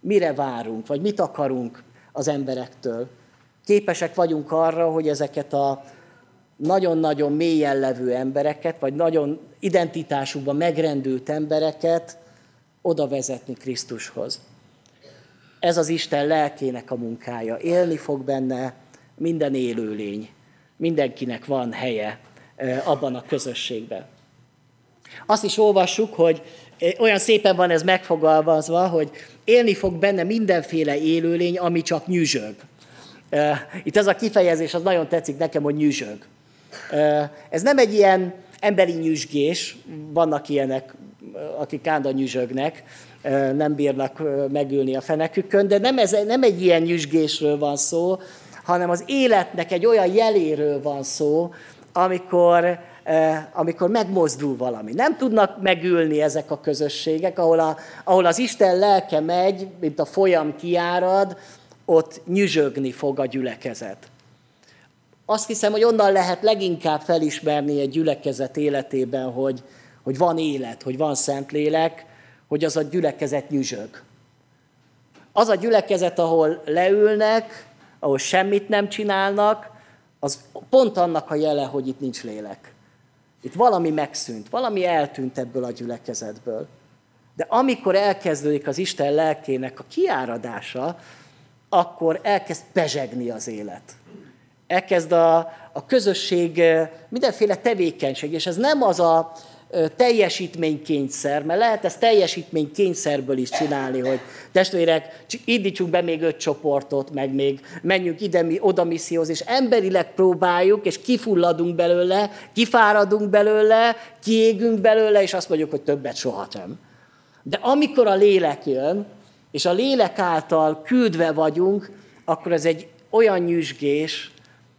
Mire várunk, vagy mit akarunk az emberektől? Képesek vagyunk arra, hogy ezeket a nagyon-nagyon mélyen levő embereket, vagy nagyon identitásukban megrendült embereket oda vezetni Krisztushoz. Ez az Isten lelkének a munkája. Élni fog benne minden élőlény. Mindenkinek van helye abban a közösségben. Azt is olvassuk, hogy olyan szépen van ez megfogalmazva, hogy élni fog benne mindenféle élőlény, ami csak nyüzsög. Itt ez a kifejezés, az nagyon tetszik nekem, hogy nyüzsög. Ez nem egy ilyen emberi nyüzsgés, vannak ilyenek, akik kánda nyüzsögnek, nem bírnak megülni a fenekükön, de nem, ez, nem egy ilyen nyüzsgésről van szó, hanem az életnek egy olyan jeléről van szó, amikor, amikor megmozdul valami. Nem tudnak megülni ezek a közösségek, ahol, a, ahol az Isten lelke megy, mint a folyam kiárad, ott nyüzsögni fog a gyülekezet. Azt hiszem, hogy onnan lehet leginkább felismerni egy gyülekezet életében, hogy, hogy van élet, hogy van Szentlélek, hogy az a gyülekezet nyüzsög. Az a gyülekezet, ahol leülnek, ahol semmit nem csinálnak, az pont annak a jele, hogy itt nincs lélek. Itt valami megszűnt, valami eltűnt ebből a gyülekezetből. De amikor elkezdődik az Isten lelkének a kiáradása, akkor elkezd pezsegni az élet. Elkezd a, a közösség eh, mindenféle tevékenység, és ez nem az a teljesítménykényszer, mert lehet ezt teljesítménykényszerből is csinálni, hogy testvérek, indítsunk be még öt csoportot, meg még menjünk ide, mi, oda misszióz, és emberileg próbáljuk, és kifulladunk belőle, kifáradunk belőle, kiégünk belőle, és azt mondjuk, hogy többet soha nem. De amikor a lélek jön, és a lélek által küldve vagyunk, akkor ez egy olyan nyüzsgés,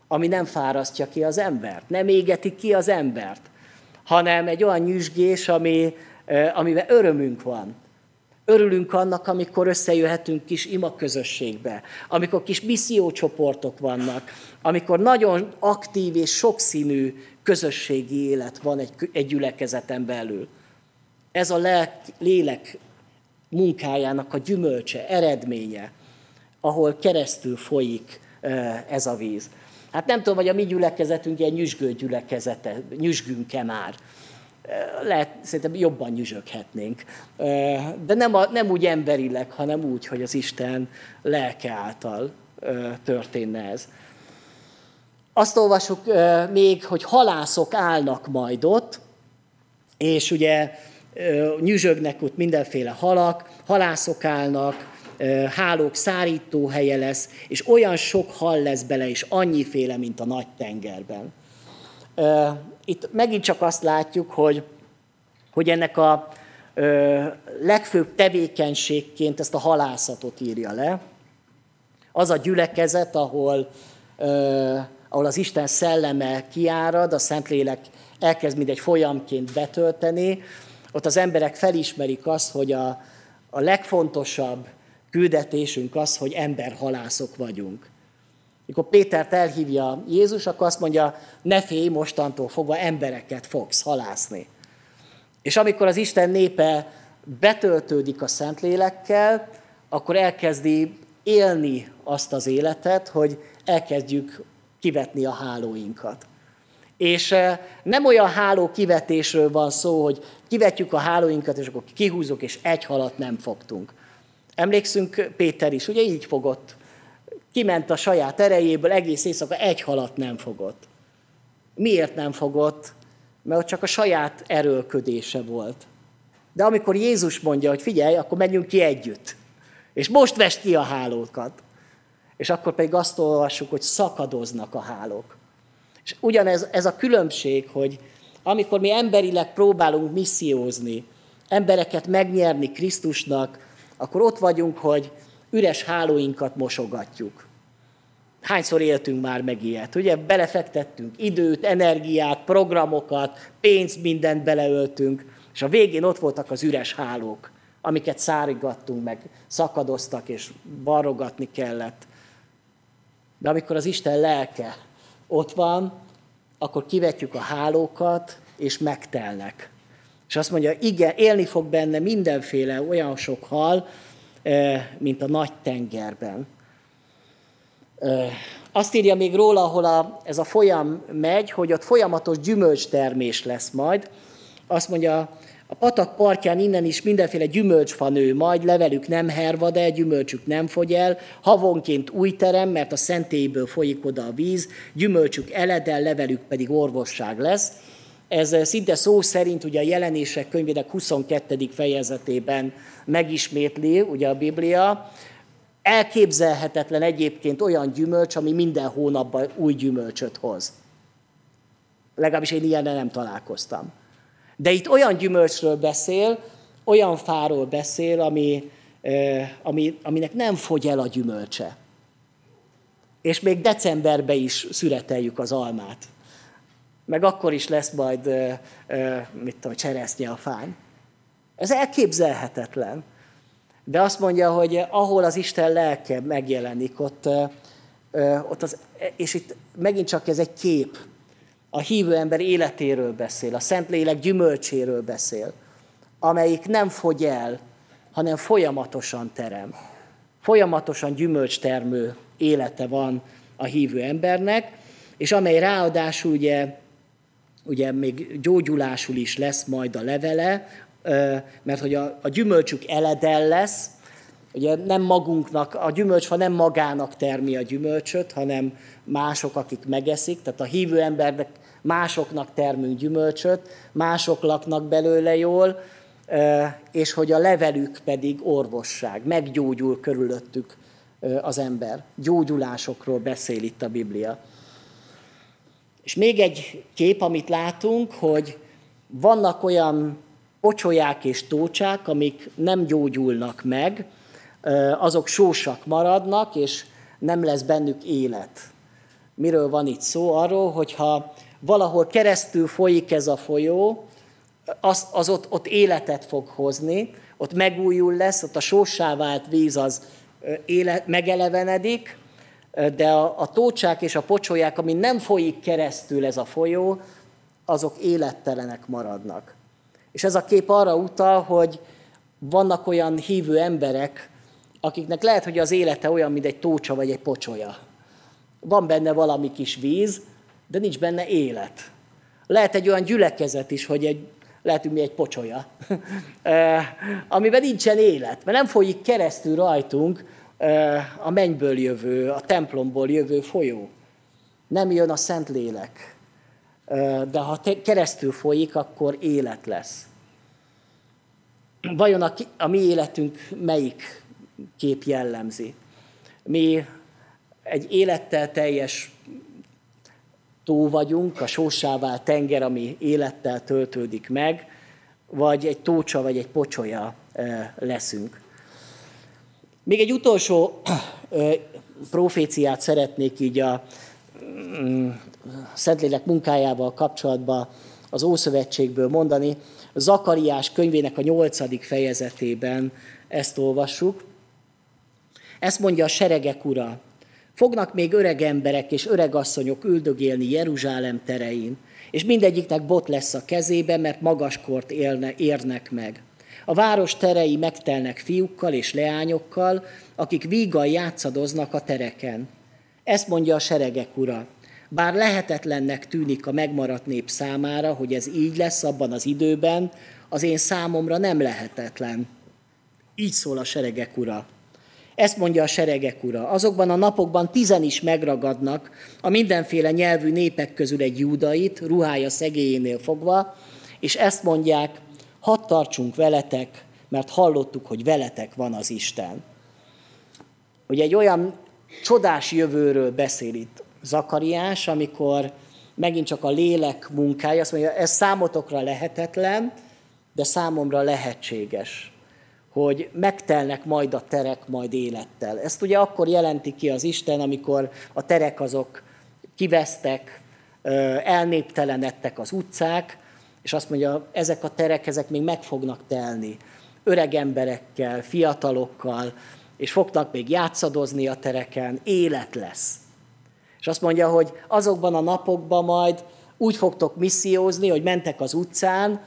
ami nem fárasztja ki az embert, nem égeti ki az embert hanem egy olyan nyüzsgés, ami, amiben örömünk van. Örülünk annak, amikor összejöhetünk kis ima közösségbe, amikor kis missziócsoportok vannak, amikor nagyon aktív és sokszínű közösségi élet van egy, egy gyülekezeten belül. Ez a lelk, lélek munkájának a gyümölcse, eredménye, ahol keresztül folyik ez a víz. Hát nem tudom, hogy a mi gyülekezetünk ilyen nyüzsgő gyülekezete, nyüzsgünk-e már. Lehet, szerintem jobban nyüzsöghetnénk. De nem, a, nem úgy emberileg, hanem úgy, hogy az Isten lelke által történne ez. Azt olvasjuk még, hogy halászok állnak majd ott, és ugye nyüzsögnek ott mindenféle halak, halászok állnak, hálók szárító helye lesz, és olyan sok hal lesz bele, és annyiféle, mint a nagy tengerben. Itt megint csak azt látjuk, hogy, hogy ennek a legfőbb tevékenységként ezt a halászatot írja le. Az a gyülekezet, ahol, ahol az Isten szelleme kiárad, a Szentlélek elkezd mind egy folyamként betölteni, ott az emberek felismerik azt, hogy a, a legfontosabb küldetésünk az, hogy emberhalászok vagyunk. Mikor Pétert elhívja Jézus, akkor azt mondja, ne félj, mostantól fogva embereket fogsz halászni. És amikor az Isten népe betöltődik a Szentlélekkel, akkor elkezdi élni azt az életet, hogy elkezdjük kivetni a hálóinkat. És eh, nem olyan háló kivetésről van szó, hogy kivetjük a hálóinkat, és akkor kihúzunk, és egy halat nem fogtunk, Emlékszünk, Péter is ugye így fogott. Kiment a saját erejéből, egész éjszaka egy halat nem fogott. Miért nem fogott? Mert ott csak a saját erőlködése volt. De amikor Jézus mondja, hogy figyelj, akkor menjünk ki együtt. És most vest ki a hálókat. És akkor pedig azt olvassuk, hogy szakadoznak a hálók. És ugyanez ez a különbség, hogy amikor mi emberileg próbálunk missziózni, embereket megnyerni Krisztusnak, akkor ott vagyunk, hogy üres hálóinkat mosogatjuk. Hányszor éltünk már meg ilyet? Ugye belefektettünk időt, energiát, programokat, pénzt, mindent beleöltünk, és a végén ott voltak az üres hálók, amiket szárigattunk meg, szakadoztak, és barogatni kellett. De amikor az Isten lelke ott van, akkor kivetjük a hálókat, és megtelnek. És azt mondja, igen, élni fog benne mindenféle olyan sok hal, mint a nagy tengerben. Azt írja még róla, ahol a, ez a folyam megy, hogy ott folyamatos gyümölcstermés lesz majd. Azt mondja, a patak partján innen is mindenféle gyümölcsfa nő, majd levelük nem hervad el, gyümölcsük nem fogy el, havonként új terem, mert a szentélyből folyik oda a víz, gyümölcsük eledel, levelük pedig orvosság lesz. Ez szinte szó szerint ugye a jelenések könyvének 22. fejezetében megismétli ugye a Biblia, Elképzelhetetlen egyébként olyan gyümölcs, ami minden hónapban új gyümölcsöt hoz. Legalábbis én ilyen nem találkoztam. De itt olyan gyümölcsről beszél, olyan fáról beszél, ami, ami, aminek nem fogy el a gyümölcse. És még decemberben is szüreteljük az almát. Meg akkor is lesz majd, mit tudom, cseresznye a fán. Ez elképzelhetetlen. De azt mondja, hogy ahol az Isten lelke megjelenik, ott, ott az, és itt megint csak ez egy kép, a hívő ember életéről beszél, a Szentlélek gyümölcséről beszél, amelyik nem fogy el, hanem folyamatosan terem. Folyamatosan gyümölcstermő élete van a hívő embernek, és amely ráadásul ugye, ugye még gyógyulásul is lesz majd a levele, mert hogy a, a gyümölcsük eledel lesz, ugye nem magunknak, a gyümölcsfa nem magának termi a gyümölcsöt, hanem mások, akik megeszik, tehát a hívő embernek másoknak termünk gyümölcsöt, mások laknak belőle jól, és hogy a levelük pedig orvosság, meggyógyul körülöttük az ember. Gyógyulásokról beszél itt a Biblia. És még egy kép, amit látunk, hogy vannak olyan pocsolyák és tócsák, amik nem gyógyulnak meg, azok sósak maradnak, és nem lesz bennük élet. Miről van itt szó? Arról, hogyha valahol keresztül folyik ez a folyó, az, az ott, ott életet fog hozni, ott megújul lesz, ott a sósá vált víz az élet, megelevenedik, de a, a tócsák és a pocsolyák, ami nem folyik keresztül ez a folyó, azok élettelenek maradnak. És ez a kép arra utal, hogy vannak olyan hívő emberek, akiknek lehet, hogy az élete olyan, mint egy tócsa vagy egy pocsolya. Van benne valami kis víz, de nincs benne élet. Lehet egy olyan gyülekezet is, hogy egy, lehetünk mi egy pocsolya, amiben nincsen élet, mert nem folyik keresztül rajtunk a mennyből jövő, a templomból jövő folyó. Nem jön a Szentlélek de ha keresztül folyik, akkor élet lesz. Vajon a, a mi életünk melyik kép jellemzi? Mi egy élettel teljes tó vagyunk, a sósává tenger, ami élettel töltődik meg, vagy egy tócsa, vagy egy pocsolya leszünk. Még egy utolsó proféciát szeretnék így a mm, Szentlélek munkájával kapcsolatban az Ószövetségből mondani. Zakariás könyvének a nyolcadik fejezetében ezt olvassuk. Ezt mondja a seregek ura. Fognak még öreg emberek és öreg asszonyok üldögélni Jeruzsálem terein, és mindegyiknek bot lesz a kezébe, mert magaskort élne, érnek meg. A város terei megtelnek fiúkkal és leányokkal, akik víggal játszadoznak a tereken. Ezt mondja a seregek ura. Bár lehetetlennek tűnik a megmaradt nép számára, hogy ez így lesz abban az időben, az én számomra nem lehetetlen. Így szól a seregek ura. Ezt mondja a seregek ura. Azokban a napokban tizen is megragadnak a mindenféle nyelvű népek közül egy júdait, ruhája szegélyénél fogva, és ezt mondják, hadd tartsunk veletek, mert hallottuk, hogy veletek van az Isten. Ugye egy olyan csodás jövőről beszél itt Zakariás, amikor megint csak a lélek munkája, azt mondja, ez számotokra lehetetlen, de számomra lehetséges, hogy megtelnek majd a terek majd élettel. Ezt ugye akkor jelenti ki az Isten, amikor a terek azok kivesztek, elnéptelenedtek az utcák, és azt mondja, ezek a terek, ezek még meg fognak telni. Öreg emberekkel, fiatalokkal, és fognak még játszadozni a tereken, élet lesz. És azt mondja, hogy azokban a napokban majd úgy fogtok missziózni, hogy mentek az utcán,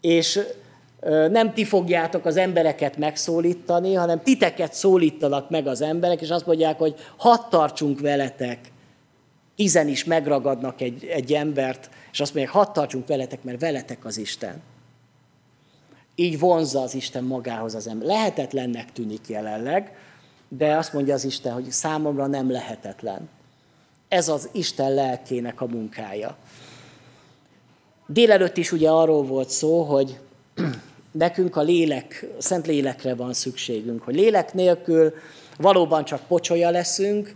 és nem ti fogjátok az embereket megszólítani, hanem titeket szólítanak meg az emberek, és azt mondják, hogy hadd tartsunk veletek. Tizen is megragadnak egy, egy embert, és azt mondják, hadd tartsunk veletek, mert veletek az Isten. Így vonzza az Isten magához az ember. Lehetetlennek tűnik jelenleg, de azt mondja az Isten, hogy számomra nem lehetetlen. Ez az Isten lelkének a munkája. Délelőtt is ugye arról volt szó, hogy nekünk a lélek, szent lélekre van szükségünk, hogy lélek nélkül valóban csak pocsolya leszünk,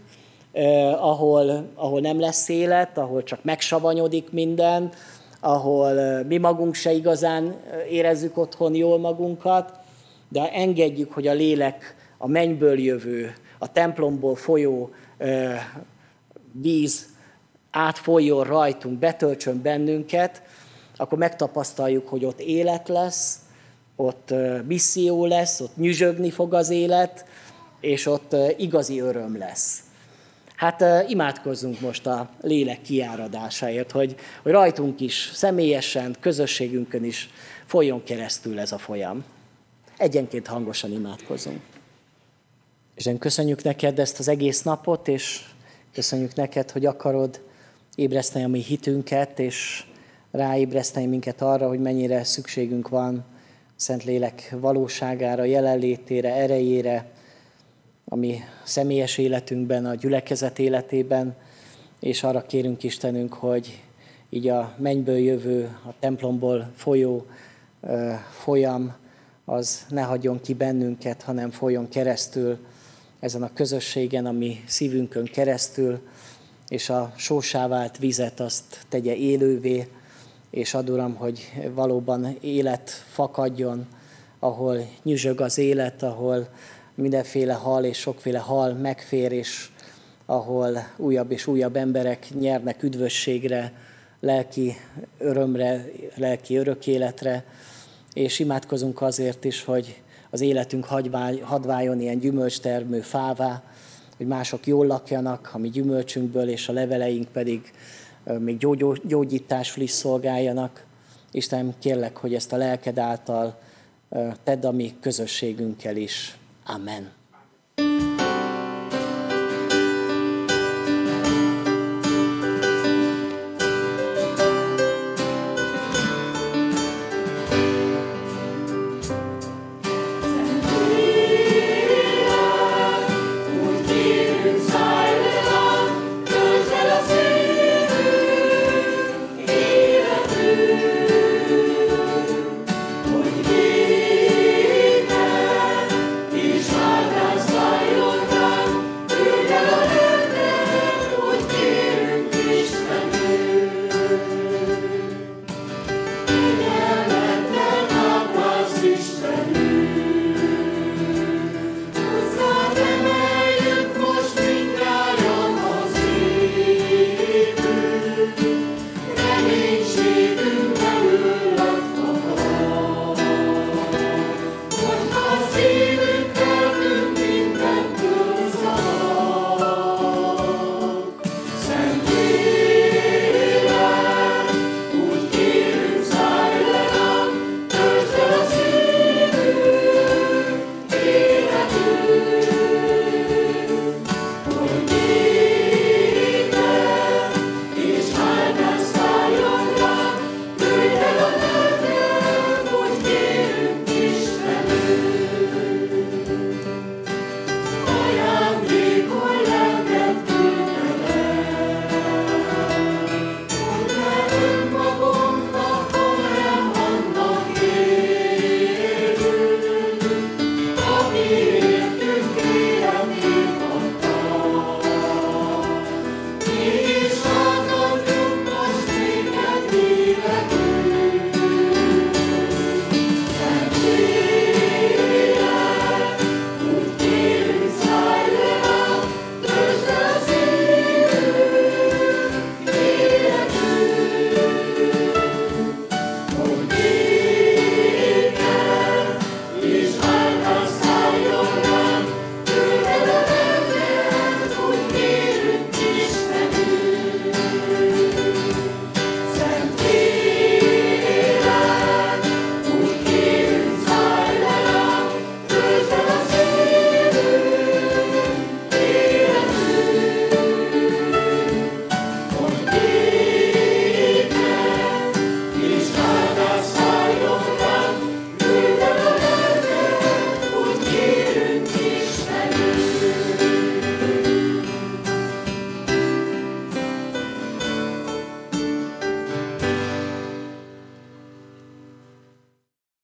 eh, ahol, ahol nem lesz élet, ahol csak megsavanyodik minden, ahol eh, mi magunk se igazán eh, érezzük otthon jól magunkat, de engedjük, hogy a lélek a mennyből jövő, a templomból folyó eh, víz átfolyjon rajtunk, betöltsön bennünket, akkor megtapasztaljuk, hogy ott élet lesz, ott misszió lesz, ott nyüzsögni fog az élet, és ott igazi öröm lesz. Hát imádkozzunk most a lélek kiáradásáért, hogy, hogy rajtunk is, személyesen, közösségünkön is folyjon keresztül ez a folyam. Egyenként hangosan imádkozunk. Isten, köszönjük neked ezt az egész napot, és köszönjük neked, hogy akarod ébreszteni a mi hitünket, és ráébreszteni minket arra, hogy mennyire szükségünk van Szentlélek valóságára, jelenlétére, erejére, ami személyes életünkben, a gyülekezet életében, és arra kérünk Istenünk, hogy így a mennyből jövő, a templomból folyó folyam, az ne hagyjon ki bennünket, hanem folyjon keresztül ezen a közösségen, ami szívünkön keresztül, és a sósá vált vizet azt tegye élővé, és ad hogy valóban élet fakadjon, ahol nyüzsög az élet, ahol mindenféle hal és sokféle hal megfér, és ahol újabb és újabb emberek nyernek üdvösségre, lelki örömre, lelki örök életre, és imádkozunk azért is, hogy az életünk hadd váljon ilyen gyümölcstermő fává, hogy mások jól lakjanak, a mi gyümölcsünkből, és a leveleink pedig még gyógyításról is szolgáljanak. Istenem, kérlek, hogy ezt a lelked által tedd a mi közösségünkkel is. Amen.